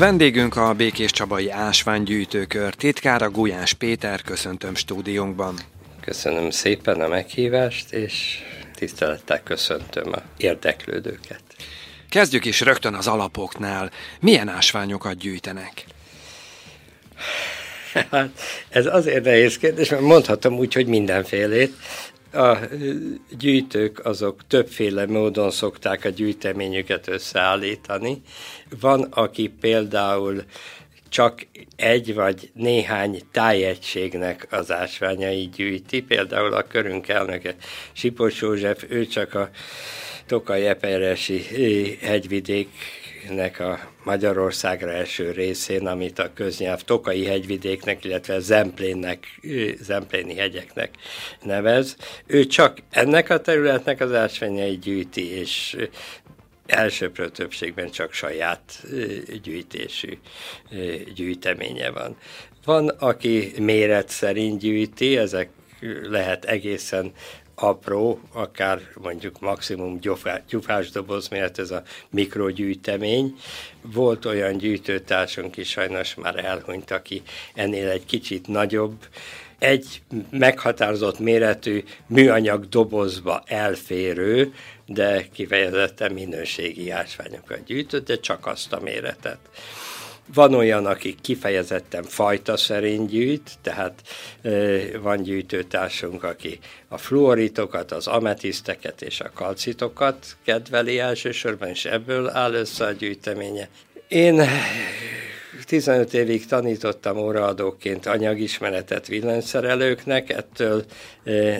Vendégünk a Békés Csabai Ásványgyűjtőkör titkára Gulyás Péter, köszöntöm stúdiónkban. Köszönöm szépen a meghívást, és tisztelettel köszöntöm a érdeklődőket. Kezdjük is rögtön az alapoknál. Milyen ásványokat gyűjtenek? Hát, ez azért nehéz kérdés, mert mondhatom úgy, hogy mindenfélét. A gyűjtők azok többféle módon szokták a gyűjteményüket összeállítani. Van, aki például csak egy vagy néhány tájegységnek az ásványai gyűjti, például a körünk elnöke Sipos József, ő csak a Tokaj Eperesi hegyvidéknek a Magyarországra eső részén, amit a köznyelv Tokai hegyvidéknek, illetve Zemplénnek, Zempléni hegyeknek nevez. Ő csak ennek a területnek az ásványai gyűjti, és elsőprő többségben csak saját gyűjtésű gyűjteménye van. Van, aki méret szerint gyűjti, ezek lehet egészen apró, akár mondjuk maximum gyufás doboz, mert ez a mikrogyűjtemény. Volt olyan gyűjtőtársunk is, sajnos már elhunyt, aki ennél egy kicsit nagyobb, egy meghatározott méretű műanyag dobozba elférő, de kifejezetten minőségi ásványokat gyűjtött, de csak azt a méretet. Van olyan, aki kifejezetten fajta szerint gyűjt, tehát van gyűjtőtársunk, aki a fluoritokat, az ametiszteket és a kalcitokat kedveli elsősorban, és ebből áll össze a gyűjteménye. Én 15 évig tanítottam óraadóként anyagismeretet villanyszerelőknek, ettől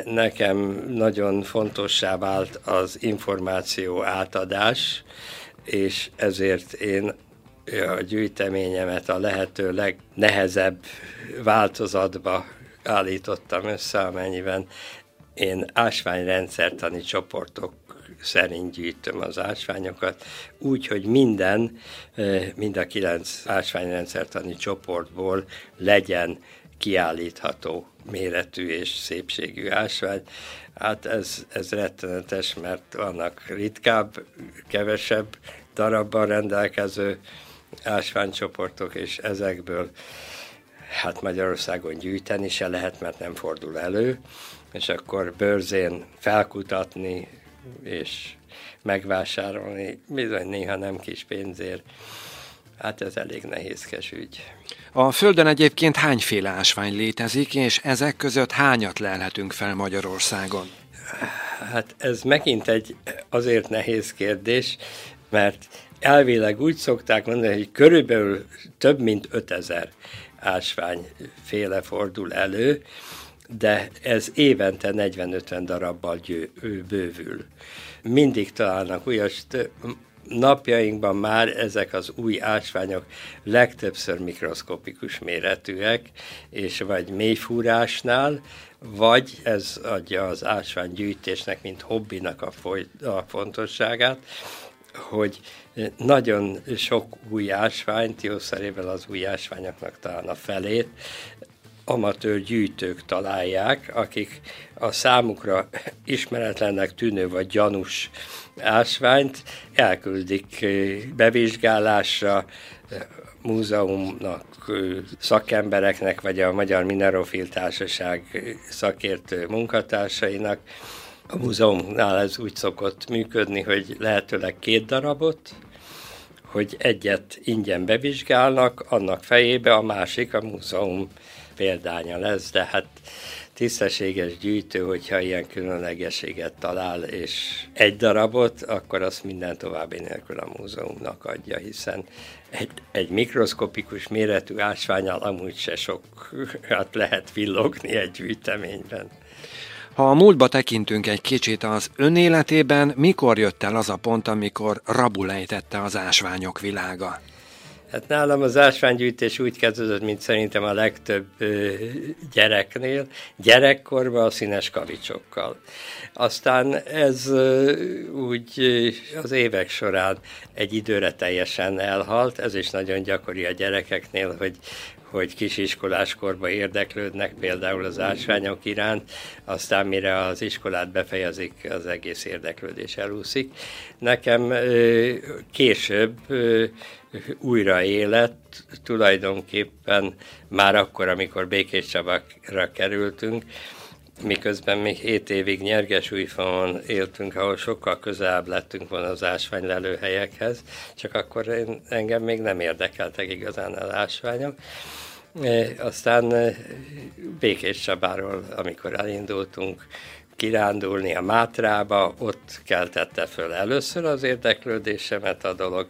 nekem nagyon fontossá vált az információ átadás, és ezért én a gyűjteményemet a lehető legnehezebb változatba állítottam össze, amennyiben én ásványrendszertani csoportok szerint gyűjtöm az ásványokat, úgy, hogy minden, mind a kilenc ásványrendszertani csoportból legyen kiállítható méretű és szépségű ásvány. Hát ez, ez rettenetes, mert vannak ritkább, kevesebb darabban rendelkező ásványcsoportok, és ezekből hát Magyarországon gyűjteni se lehet, mert nem fordul elő, és akkor bőrzén felkutatni és megvásárolni, bizony néha nem kis pénzért, hát ez elég nehézkes ügy. A Földön egyébként hányféle ásvány létezik, és ezek között hányat lelhetünk fel Magyarországon? Hát ez megint egy azért nehéz kérdés, mert elvileg úgy szokták mondani, hogy körülbelül több mint 5000 ásványféle fordul elő, de ez évente 40-50 darabbal győ, bővül. Mindig találnak újas, napjainkban már ezek az új ásványok legtöbbször mikroszkopikus méretűek, és vagy mélyfúrásnál, vagy ez adja az ásványgyűjtésnek, mint hobbinak a, foly- a fontosságát, hogy nagyon sok új ásványt, jószerével az új ásványoknak talán a felét, amatőr gyűjtők találják, akik a számukra ismeretlennek tűnő vagy gyanús ásványt elküldik bevizsgálásra, múzeumnak, szakembereknek, vagy a Magyar Minerofil Társaság szakértő munkatársainak, a múzeumnál ez úgy szokott működni, hogy lehetőleg két darabot, hogy egyet ingyen bevizsgálnak, annak fejébe a másik a múzeum példánya lesz, de hát tisztességes gyűjtő, hogyha ilyen különlegességet talál, és egy darabot, akkor azt minden további nélkül a múzeumnak adja, hiszen egy, egy mikroszkopikus méretű ásványal amúgy se sok hát lehet villogni egy gyűjteményben. Ha a múltba tekintünk egy kicsit az önéletében, mikor jött el az a pont, amikor rabulejtette az ásványok világa? Hát nálam az ásványgyűjtés úgy kezdődött, mint szerintem a legtöbb gyereknél, gyerekkorban a színes kavicsokkal. Aztán ez úgy az évek során egy időre teljesen elhalt, ez is nagyon gyakori a gyerekeknél, hogy hogy kisiskoláskorban érdeklődnek például az ásványok iránt, aztán mire az iskolát befejezik, az egész érdeklődés elúszik. Nekem később újra élet, tulajdonképpen már akkor, amikor Békés Csabakra kerültünk, miközben mi 7 évig Nyergesújfalon éltünk, ahol sokkal közelebb lettünk volna az ásványlelőhelyekhez, csak akkor én, engem még nem érdekeltek igazán az ásványok. E, aztán e, Békés Csabáról, amikor elindultunk kirándulni a Mátrába, ott keltette föl először az érdeklődésemet a dolog,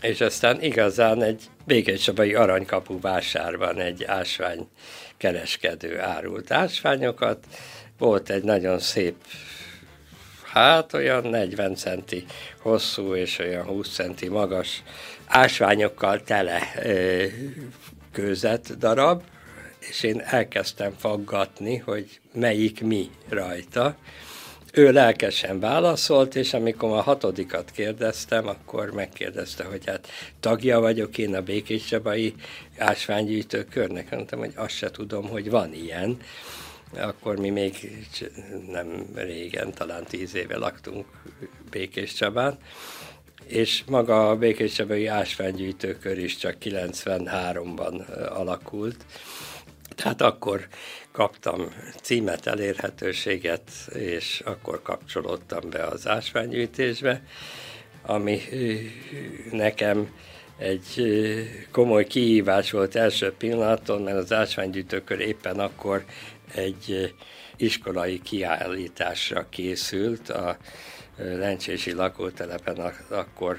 és aztán igazán egy Békés Csabai aranykapu vásárban egy ásvány kereskedő árult ásványokat. Volt egy nagyon szép, hát olyan 40 centi hosszú és olyan 20 centi magas ásványokkal tele ö, kőzet darab, és én elkezdtem faggatni, hogy melyik mi rajta. Ő lelkesen válaszolt, és amikor a hatodikat kérdeztem, akkor megkérdezte, hogy hát tagja vagyok én a Békés Csabai ásványgyűjtő körnek. Mondtam, hogy azt se tudom, hogy van ilyen. Akkor mi még nem régen, talán tíz éve laktunk Békés Csabán, és maga a Békés Csabai ásványgyűjtőkör is csak 93-ban alakult. Tehát akkor kaptam címet, elérhetőséget, és akkor kapcsolódtam be az ásványgyűjtésbe, ami nekem egy komoly kihívás volt első pillanaton, mert az ásványgyűjtőkör éppen akkor egy iskolai kiállításra készült a Lencsési lakótelepen, akkor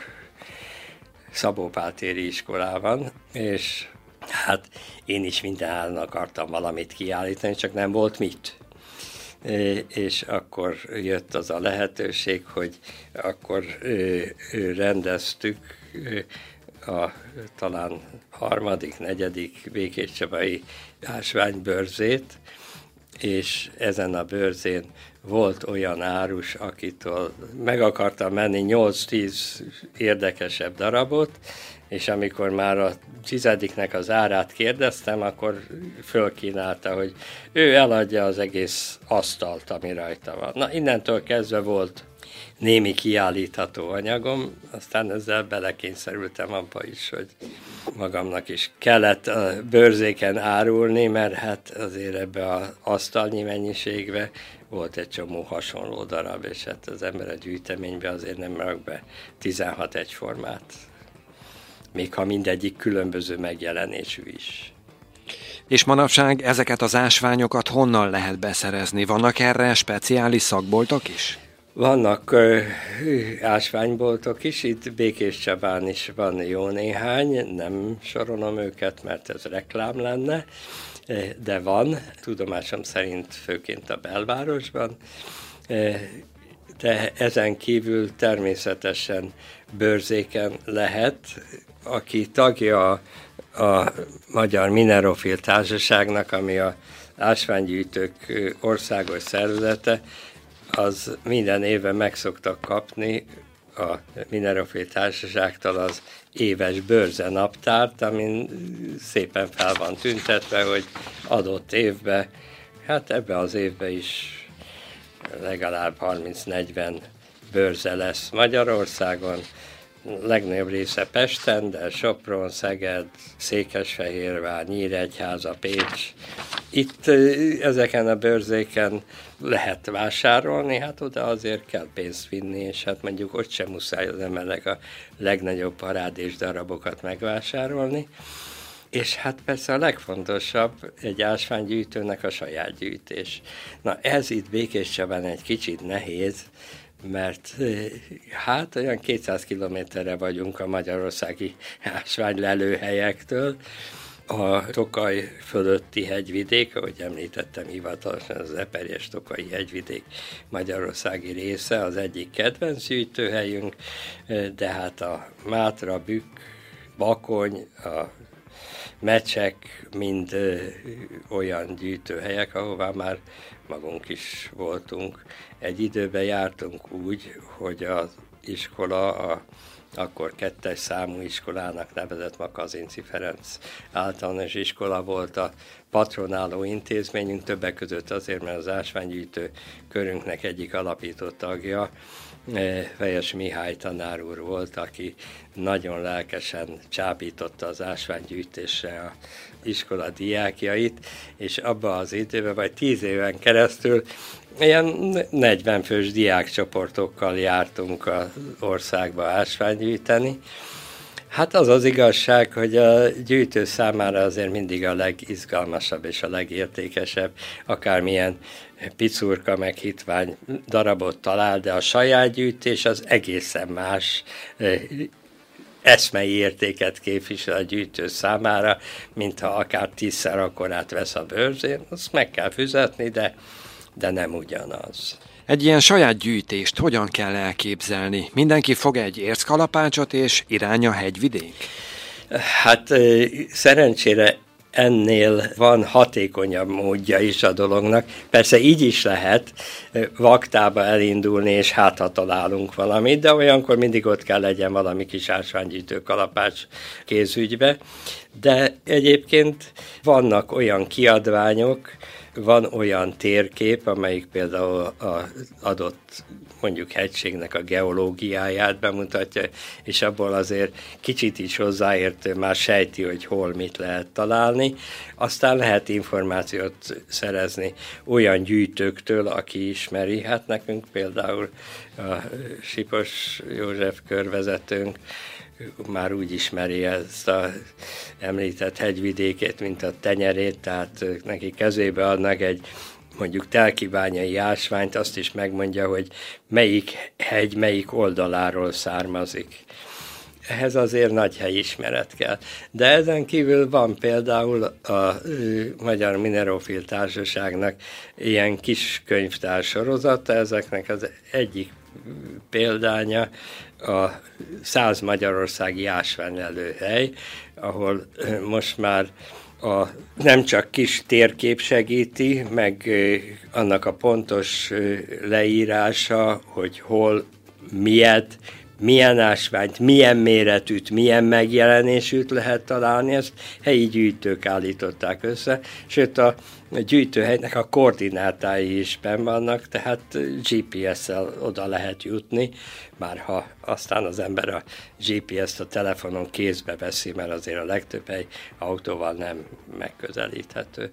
Szabó Páltéri iskolában, és Hát én is mindenáron akartam valamit kiállítani, csak nem volt mit. És akkor jött az a lehetőség, hogy akkor rendeztük a talán harmadik, negyedik Békés Csabai és ezen a bőrzén volt olyan árus, akitől meg akartam menni 8-10 érdekesebb darabot, és amikor már a tizediknek az árát kérdeztem, akkor fölkínálta, hogy ő eladja az egész asztalt, ami rajta van. Na, innentől kezdve volt némi kiállítható anyagom, aztán ezzel belekényszerültem abba is, hogy magamnak is kellett a bőrzéken árulni, mert hát azért ebbe az asztalnyi mennyiségbe volt egy csomó hasonló darab, és hát az ember a gyűjteménybe azért nem rak be 16 egyformát még ha mindegyik különböző megjelenésű is. És manapság ezeket az ásványokat honnan lehet beszerezni? Vannak erre speciális szakboltok is? Vannak ö, ásványboltok is, itt Békés Csabán is van jó néhány, nem sorolom őket, mert ez reklám lenne, de van, tudomásom szerint főként a belvárosban, de ezen kívül természetesen bőrzéken lehet aki tagja a, a Magyar Minerofil Társaságnak, ami a ásványgyűjtők országos szervezete, az minden évben meg szoktak kapni a Minerofil Társaságtól az éves bőrze naptárt, amin szépen fel van tüntetve, hogy adott évben, hát ebbe az évben is legalább 30-40 bőrze lesz Magyarországon, legnagyobb része Pesten, de Sopron, Szeged, Székesfehérvár, Nyíregyháza, Pécs. Itt ezeken a bőrzéken lehet vásárolni, hát oda azért kell pénzt vinni, és hát mondjuk ott sem muszáj az embernek a legnagyobb parádés darabokat megvásárolni. És hát persze a legfontosabb egy ásványgyűjtőnek a saját gyűjtés. Na ez itt Békés Csabán egy kicsit nehéz, mert hát olyan 200 kilométerre vagyunk a magyarországi ásványlelőhelyektől, a Tokaj fölötti hegyvidék, ahogy említettem hivatalosan, az Eperjes Tokai hegyvidék magyarországi része, az egyik kedvenc gyűjtőhelyünk, de hát a Mátra, Bükk, Bakony, a mecsek mind olyan gyűjtőhelyek, ahová már magunk is voltunk. Egy időben jártunk úgy, hogy az iskola a akkor kettes számú iskolának nevezett Makazinci Ferenc általános iskola volt a patronáló intézményünk, többek között azért, mert az ásványgyűjtő körünknek egyik alapító tagja, Fejes Mihály tanár úr volt, aki nagyon lelkesen csábította az ásványgyűjtésre a iskola diákjait, és abban az időben, vagy tíz éven keresztül ilyen 40 fős diákcsoportokkal jártunk az országba ásványgyűjteni. Hát az az igazság, hogy a gyűjtő számára azért mindig a legizgalmasabb és a legértékesebb, akármilyen picurka meg hitvány darabot talál, de a saját gyűjtés az egészen más eszmei értéket képvisel a gyűjtő számára, mintha akár tízszer akkorát vesz a bőrzén, azt meg kell fizetni, de, de nem ugyanaz. Egy ilyen saját gyűjtést hogyan kell elképzelni? Mindenki fog egy érckalapácsot és irány a hegyvidék? Hát szerencsére ennél van hatékonyabb módja is a dolognak. Persze így is lehet vaktába elindulni, és hát ha találunk valamit, de olyankor mindig ott kell legyen valami kis ásványgyűjtő kalapács kézügybe. De egyébként vannak olyan kiadványok, van olyan térkép, amelyik például az adott mondjuk hegységnek a geológiáját bemutatja, és abból azért kicsit is hozzáértő már sejti, hogy hol mit lehet találni. Aztán lehet információt szerezni olyan gyűjtőktől, aki ismeri. Hát nekünk például a Sipos József körvezetőnk már úgy ismeri ezt a említett hegyvidékét, mint a tenyerét, tehát neki kezébe adnak egy mondjuk telkibányai ásványt, azt is megmondja, hogy melyik hegy, melyik oldaláról származik. Ehhez azért nagy helyismeret kell. De ezen kívül van például a Magyar Minerofil Társaságnak ilyen kis könyvtár sorozata, ezeknek az egyik példánya a száz magyarországi ásványlelőhely, ahol most már a, nem csak kis térkép segíti, meg annak a pontos leírása, hogy hol, miért, milyen ásványt, milyen méretűt, milyen megjelenésűt lehet találni, ezt helyi gyűjtők állították össze, sőt a gyűjtőhelynek a koordinátái is benn vannak, tehát GPS-szel oda lehet jutni, már ha aztán az ember a GPS-t a telefonon kézbe veszi, mert azért a legtöbb hely autóval nem megközelíthető.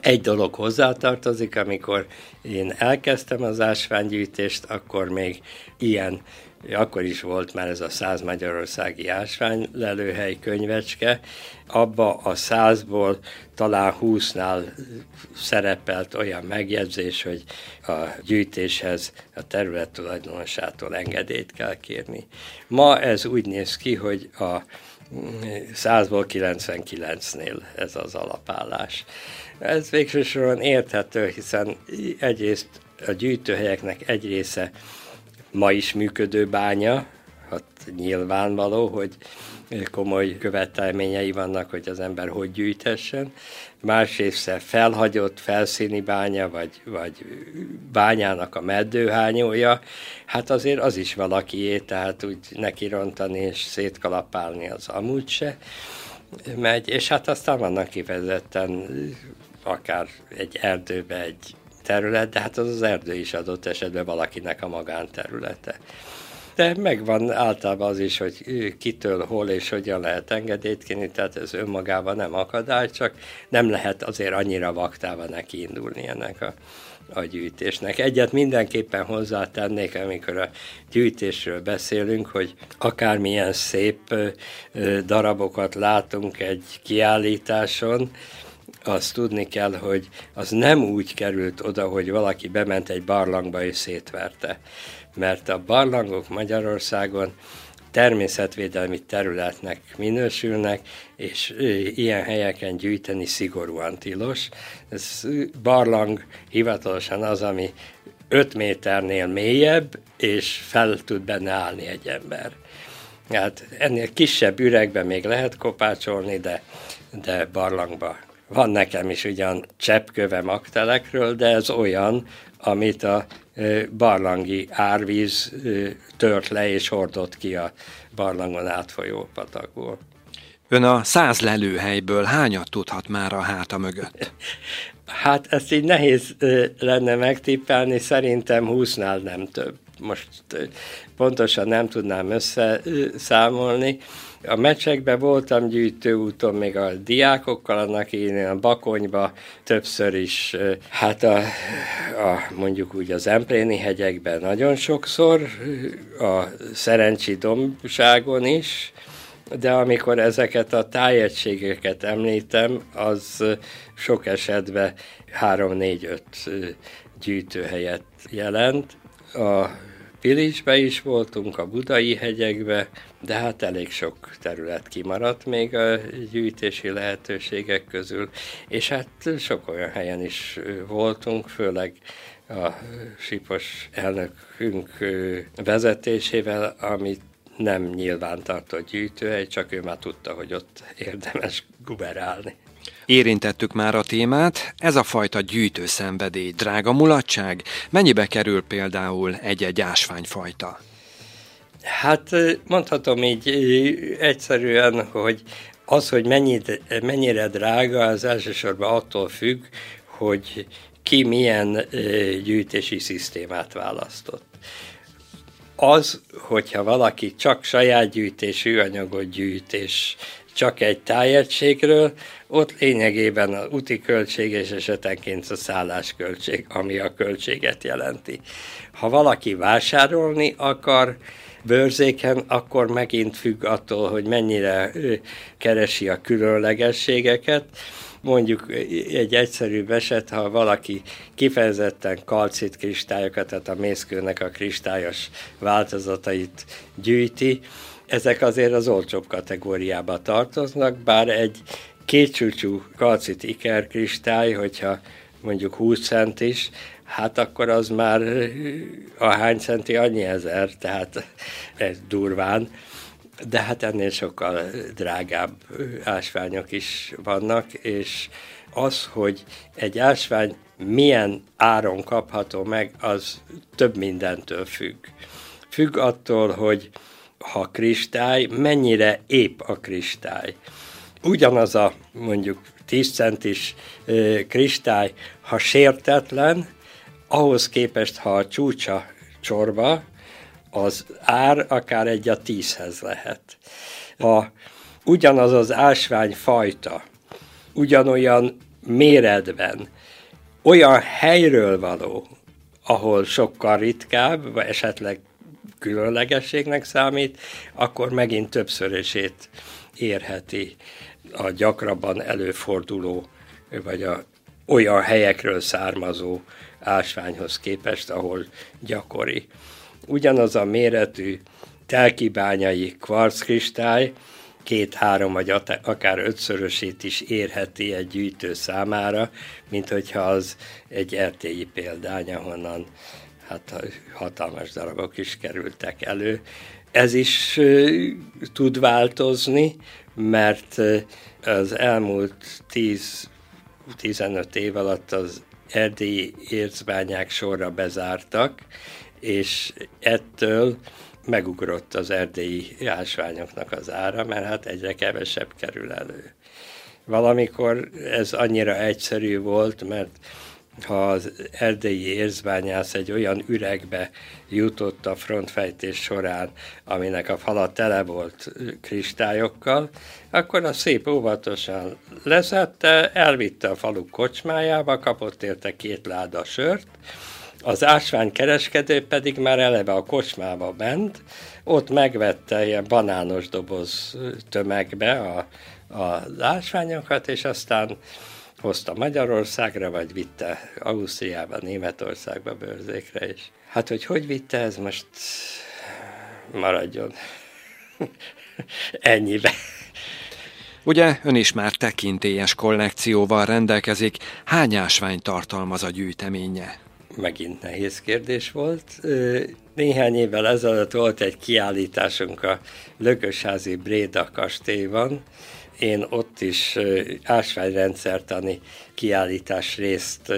Egy dolog hozzátartozik, amikor én elkezdtem az ásványgyűjtést, akkor még ilyen akkor is volt már ez a száz magyarországi ásvány lelőhely könyvecske, abba a százból talán húsznál szerepelt olyan megjegyzés, hogy a gyűjtéshez a terület tulajdonosától engedélyt kell kérni. Ma ez úgy néz ki, hogy a 100-ból 99-nél ez az alapállás. Ez végső érthető, hiszen egyrészt a gyűjtőhelyeknek egy része ma is működő bánya, hát nyilvánvaló, hogy komoly követelményei vannak, hogy az ember hogy gyűjtessen. Másrészt felhagyott felszíni bánya, vagy, vagy bányának a meddőhányója, hát azért az is valakié, tehát úgy neki rontani és szétkalapálni az amúgy se megy, és hát aztán vannak kifejezetten akár egy erdőbe egy terület, de hát az az erdő is adott esetben valakinek a magánterülete. De megvan általában az is, hogy kitől, hol és hogyan lehet engedélyt kérni, tehát ez önmagában nem akadály, csak nem lehet azért annyira vaktával neki indulni ennek a, a gyűjtésnek. Egyet mindenképpen hozzátennék, amikor a gyűjtésről beszélünk, hogy akármilyen szép darabokat látunk egy kiállításon, azt tudni kell, hogy az nem úgy került oda, hogy valaki bement egy barlangba és szétverte. Mert a barlangok Magyarországon természetvédelmi területnek minősülnek, és ilyen helyeken gyűjteni szigorúan tilos. Ez barlang hivatalosan az, ami 5 méternél mélyebb, és fel tud benne állni egy ember. Hát ennél kisebb üregben még lehet kopácsolni, de, de barlangba van nekem is ugyan cseppköve magtelekről, de ez olyan, amit a barlangi árvíz tört le és hordott ki a barlangon átfolyó patakból. Ön a száz lelőhelyből hányat tudhat már a háta mögött? Hát ezt így nehéz lenne megtippelni, szerintem húsznál nem több. Most pontosan nem tudnám összeszámolni. A meccsekben voltam gyűjtőúton még a diákokkal, annak én a Bakonyba többször is, hát a, a, mondjuk úgy az Empléni hegyekben nagyon sokszor, a Szerencsi dombságon is, de amikor ezeket a tájegységeket említem, az sok esetben 3-4-5 gyűjtőhelyet jelent. A Pilisbe is voltunk, a Budai hegyekbe, de hát elég sok terület kimaradt még a gyűjtési lehetőségek közül, és hát sok olyan helyen is voltunk, főleg a Sipos elnökünk vezetésével, amit nem nyilván tartott gyűjtőhely, csak ő már tudta, hogy ott érdemes guberálni. Érintettük már a témát, ez a fajta gyűjtőszenvedély, drága mulatság, mennyibe kerül például egy-egy ásványfajta? Hát mondhatom így egyszerűen, hogy az, hogy mennyit, mennyire drága, az elsősorban attól függ, hogy ki milyen gyűjtési szisztémát választott. Az, hogyha valaki csak saját gyűjtésű anyagot gyűjt, és csak egy tájegységről, ott lényegében a úti költség és esetenként a szállásköltség, ami a költséget jelenti. Ha valaki vásárolni akar bőrzéken, akkor megint függ attól, hogy mennyire keresi a különlegességeket. Mondjuk egy egyszerű eset, ha valaki kifejezetten kalcit kristályokat, tehát a mészkőnek a kristályos változatait gyűjti, ezek azért az olcsóbb kategóriába tartoznak, bár egy kétcsúcsú kalcit ikerkristály, hogyha mondjuk 20 cent is, hát akkor az már a hány centi annyi ezer, tehát ez durván. De hát ennél sokkal drágább ásványok is vannak, és az, hogy egy ásvány milyen áron kapható meg, az több mindentől függ. Függ attól, hogy ha kristály, mennyire épp a kristály. Ugyanaz a mondjuk 10 centis kristály, ha sértetlen, ahhoz képest, ha a csúcsa csorba, az ár akár egy a tízhez lehet. Ha ugyanaz az ásvány fajta, ugyanolyan méretben, olyan helyről való, ahol sokkal ritkább, vagy esetleg különlegességnek számít, akkor megint többszörösét érheti a gyakrabban előforduló, vagy a olyan helyekről származó ásványhoz képest, ahol gyakori. Ugyanaz a méretű telkibányai kvarckristály két-három vagy akár ötszörösét is érheti egy gyűjtő számára, mint hogyha az egy erdélyi példány, ahonnan hát hatalmas darabok is kerültek elő. Ez is tud változni, mert az elmúlt 10-15 év alatt az erdélyi ércbányák sorra bezártak, és ettől megugrott az erdélyi ásványoknak az ára, mert hát egyre kevesebb kerül elő. Valamikor ez annyira egyszerű volt, mert ha az erdélyi érzbányász egy olyan üregbe jutott a frontfejtés során, aminek a fala tele volt kristályokkal, akkor a szép óvatosan leszette, elvitte a falu kocsmájába, kapott érte két láda sört, az ásványkereskedő pedig már eleve a kocsmába ment, ott megvette ilyen banános doboz tömegbe a, a ásványokat, és aztán hozta Magyarországra, vagy vitte Ausztriába, Németországba bőrzékre is. Hát, hogy hogy vitte, ez most maradjon ennyibe. Ugye ön is már tekintélyes kollekcióval rendelkezik, hány ásvány tartalmaz a gyűjteménye? Megint nehéz kérdés volt. Néhány évvel ezelőtt volt egy kiállításunk a Lökösházi Bréda kastélyban, én ott is ásványrendszertani kiállítás részt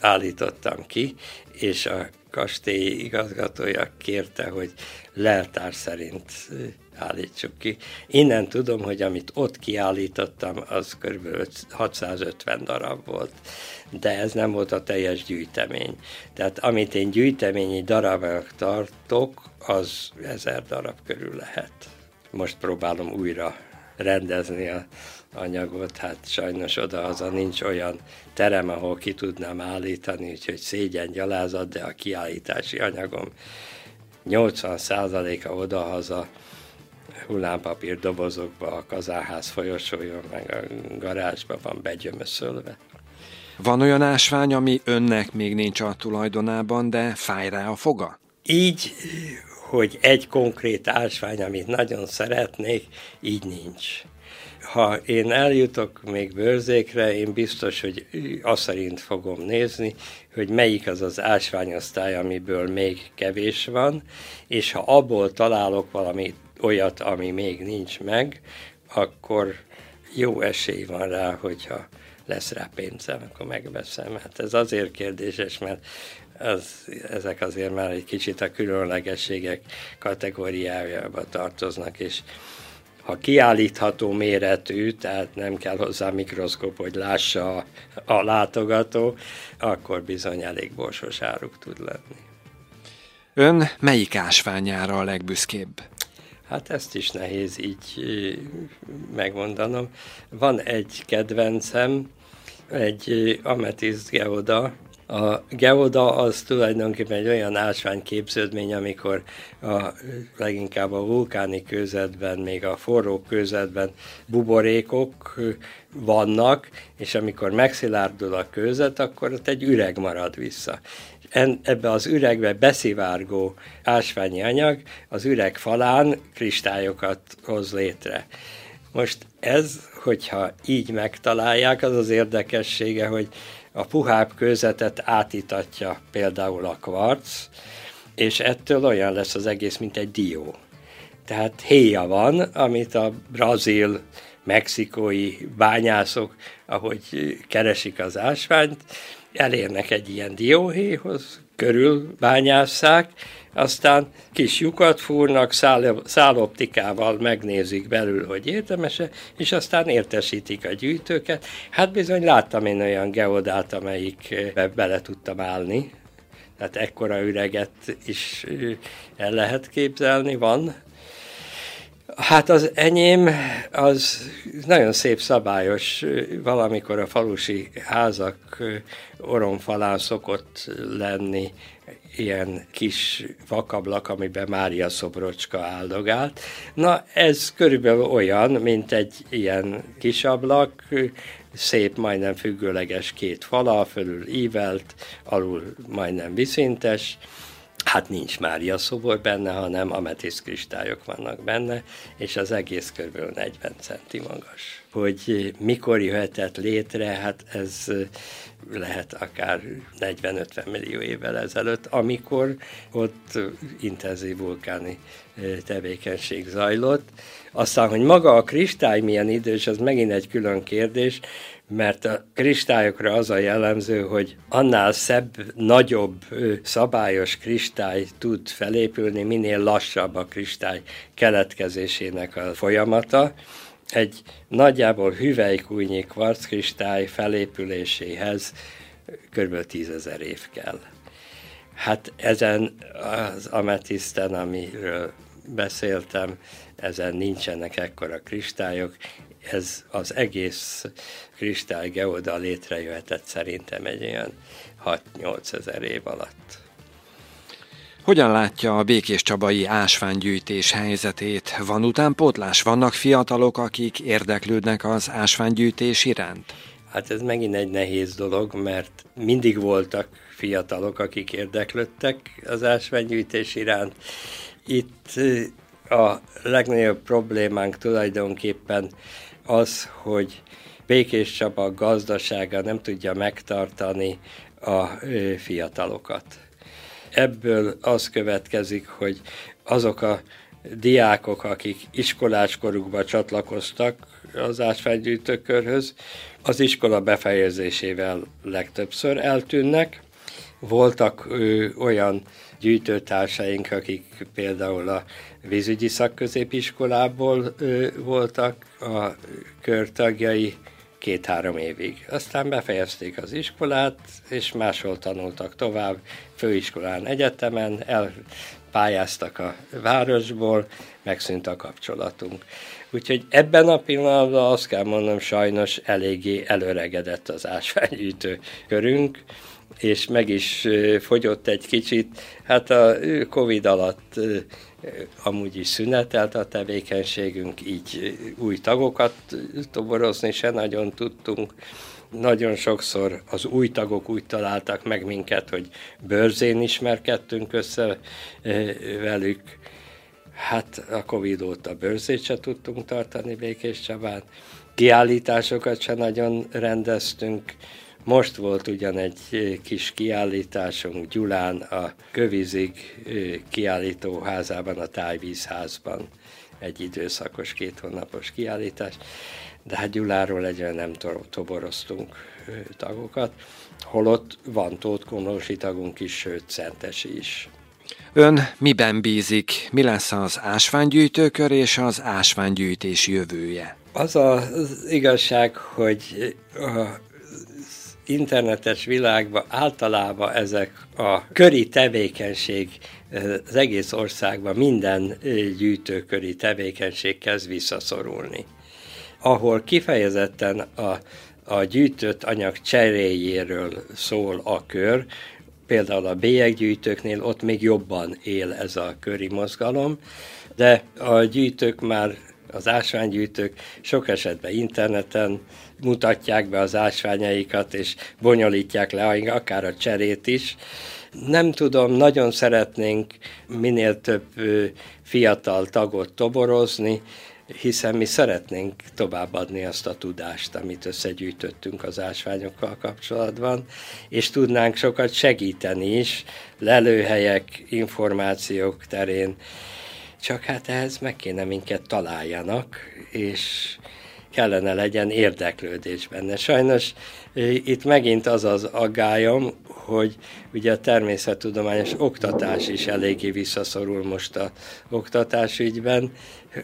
állítottam ki, és a kastély igazgatója kérte, hogy leltár szerint állítsuk ki. Innen tudom, hogy amit ott kiállítottam, az kb. 650 darab volt, de ez nem volt a teljes gyűjtemény. Tehát amit én gyűjteményi darabok tartok, az ezer darab körül lehet. Most próbálom újra rendezni a anyagot, hát sajnos oda-haza nincs olyan terem, ahol ki tudnám állítani, úgyhogy szégyen gyalázat, de a kiállítási anyagom 80%-a oda-haza hullámpapír dobozokba, a kazánház folyosójon, meg a garázsba van begyömöszölve. Van olyan ásvány, ami önnek még nincs a tulajdonában, de fáj rá a foga? Így, hogy egy konkrét ásvány, amit nagyon szeretnék, így nincs. Ha én eljutok még bőrzékre, én biztos, hogy azt szerint fogom nézni, hogy melyik az az ásványosztály, amiből még kevés van, és ha abból találok valami olyat, ami még nincs meg, akkor jó esély van rá, hogyha lesz rá pénzem, akkor megveszem. Hát ez azért kérdéses, mert az, ezek azért már egy kicsit a különlegességek kategóriájába tartoznak, és ha kiállítható méretű, tehát nem kell hozzá mikroszkop, hogy lássa a, a látogató, akkor bizony elég borsos áruk tud lenni. Ön melyik ásványára a legbüszkébb? Hát ezt is nehéz így megmondanom. Van egy kedvencem, egy ametiszt geoda, a geoda az tulajdonképpen egy olyan ásványképződmény, amikor a, leginkább a vulkáni közetben, még a forró közetben buborékok vannak, és amikor megszilárdul a közet, akkor ott egy üreg marad vissza. Ebbe az üregbe beszivárgó ásványi anyag az üreg falán kristályokat hoz létre. Most ez, hogyha így megtalálják, az az érdekessége, hogy a puhább kőzetet átítatja például a kvarc, és ettől olyan lesz az egész, mint egy dió. Tehát héja van, amit a brazil, mexikói bányászok, ahogy keresik az ásványt, elérnek egy ilyen dióhéjhoz, körül bányásszák, aztán kis lyukat fúrnak, szál, száloptikával megnézik belül, hogy érdemes-e, és aztán értesítik a gyűjtőket. Hát bizony láttam én olyan geodát, amelyik bele tudtam állni, tehát ekkora üreget is el lehet képzelni, van. Hát az enyém az nagyon szép szabályos, valamikor a falusi házak oromfalán szokott lenni ilyen kis vakablak, amiben Mária szobrocska áldogált. Na, ez körülbelül olyan, mint egy ilyen kis ablak, szép, majdnem függőleges két fala, fölül ívelt, alul majdnem viszintes, hát nincs Mária szobor benne, hanem ametiszt kristályok vannak benne, és az egész kb. 40 centi magas. Hogy mikor jöhetett létre, hát ez lehet akár 40-50 millió évvel ezelőtt, amikor ott intenzív vulkáni tevékenység zajlott. Aztán, hogy maga a kristály milyen idős, az megint egy külön kérdés, mert a kristályokra az a jellemző, hogy annál szebb, nagyobb, szabályos kristály tud felépülni, minél lassabb a kristály keletkezésének a folyamata. Egy nagyjából hüvelykújnyi kvarckristály felépüléséhez kb. tízezer év kell. Hát ezen az ametiszten, amiről beszéltem, ezen nincsenek ekkora kristályok, ez az egész kristály geoda létrejöhetett szerintem egy olyan 6-8 ezer év alatt. Hogyan látja a Békés Csabai ásványgyűjtés helyzetét? Van utánpótlás? Vannak fiatalok, akik érdeklődnek az ásványgyűjtés iránt? Hát ez megint egy nehéz dolog, mert mindig voltak fiatalok, akik érdeklődtek az ásványgyűjtés iránt. Itt a legnagyobb problémánk tulajdonképpen az, hogy Békés Csaba gazdasága nem tudja megtartani a fiatalokat. Ebből az következik, hogy azok a diákok, akik iskoláskorukban csatlakoztak az ásványgyűjtőkörhöz, az iskola befejezésével legtöbbször eltűnnek, Voltak ö, olyan gyűjtőtársaink, akik például a vízügyi szakközépiskolából ö, voltak a körtagjai két-három évig. Aztán befejezték az iskolát, és máshol tanultak tovább, főiskolán, egyetemen, elpályáztak a városból, megszűnt a kapcsolatunk. Úgyhogy ebben a pillanatban azt kell mondom, sajnos eléggé előregedett az ásványgyűjtő körünk, és meg is fogyott egy kicsit. Hát a Covid alatt amúgy is szünetelt a tevékenységünk, így új tagokat toborozni se nagyon tudtunk. Nagyon sokszor az új tagok úgy találtak meg minket, hogy bőrzén ismerkedtünk össze velük. Hát a Covid óta bőrzét se tudtunk tartani Békés Csabán. Kiállításokat se nagyon rendeztünk, most volt ugyan egy kis kiállításunk Gyulán a Kövizig kiállítóházában, a Tájvízházban egy időszakos, két hónapos kiállítás, de hát Gyuláról egyre nem toboroztunk tagokat, holott van Tóth Komlósi tagunk is, sőt Szentesi is. Ön miben bízik? Mi lesz az ásványgyűjtőkör és az ásványgyűjtés jövője? Az az igazság, hogy a internetes világban általában ezek a köri tevékenység az egész országban minden gyűjtőköri tevékenység kezd visszaszorulni. Ahol kifejezetten a, a gyűjtött anyag cseréjéről szól a kör, például a bélyeggyűjtőknél ott még jobban él ez a köri mozgalom, de a gyűjtők már az ásványgyűjtők sok esetben interneten mutatják be az ásványaikat, és bonyolítják le akár a cserét is. Nem tudom, nagyon szeretnénk minél több fiatal tagot toborozni, hiszen mi szeretnénk továbbadni azt a tudást, amit összegyűjtöttünk az ásványokkal kapcsolatban, és tudnánk sokat segíteni is lelőhelyek, információk terén, csak hát ehhez meg kéne minket találjanak, és kellene legyen érdeklődés benne. Sajnos itt megint az az aggályom, hogy ugye a természettudományos oktatás is eléggé visszaszorul most a oktatás ügyben,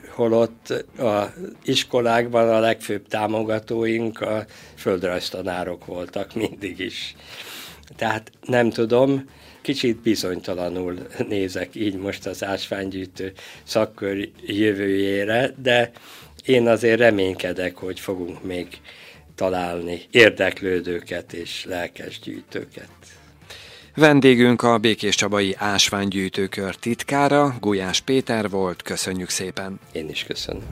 holott a iskolákban a legfőbb támogatóink a földrajztanárok voltak mindig is. Tehát nem tudom, kicsit bizonytalanul nézek így most az ásványgyűjtő szakkör jövőjére, de én azért reménykedek, hogy fogunk még találni érdeklődőket és lelkes gyűjtőket. Vendégünk a Békés Csabai Ásványgyűjtőkör titkára, Gulyás Péter volt, köszönjük szépen. Én is köszönöm.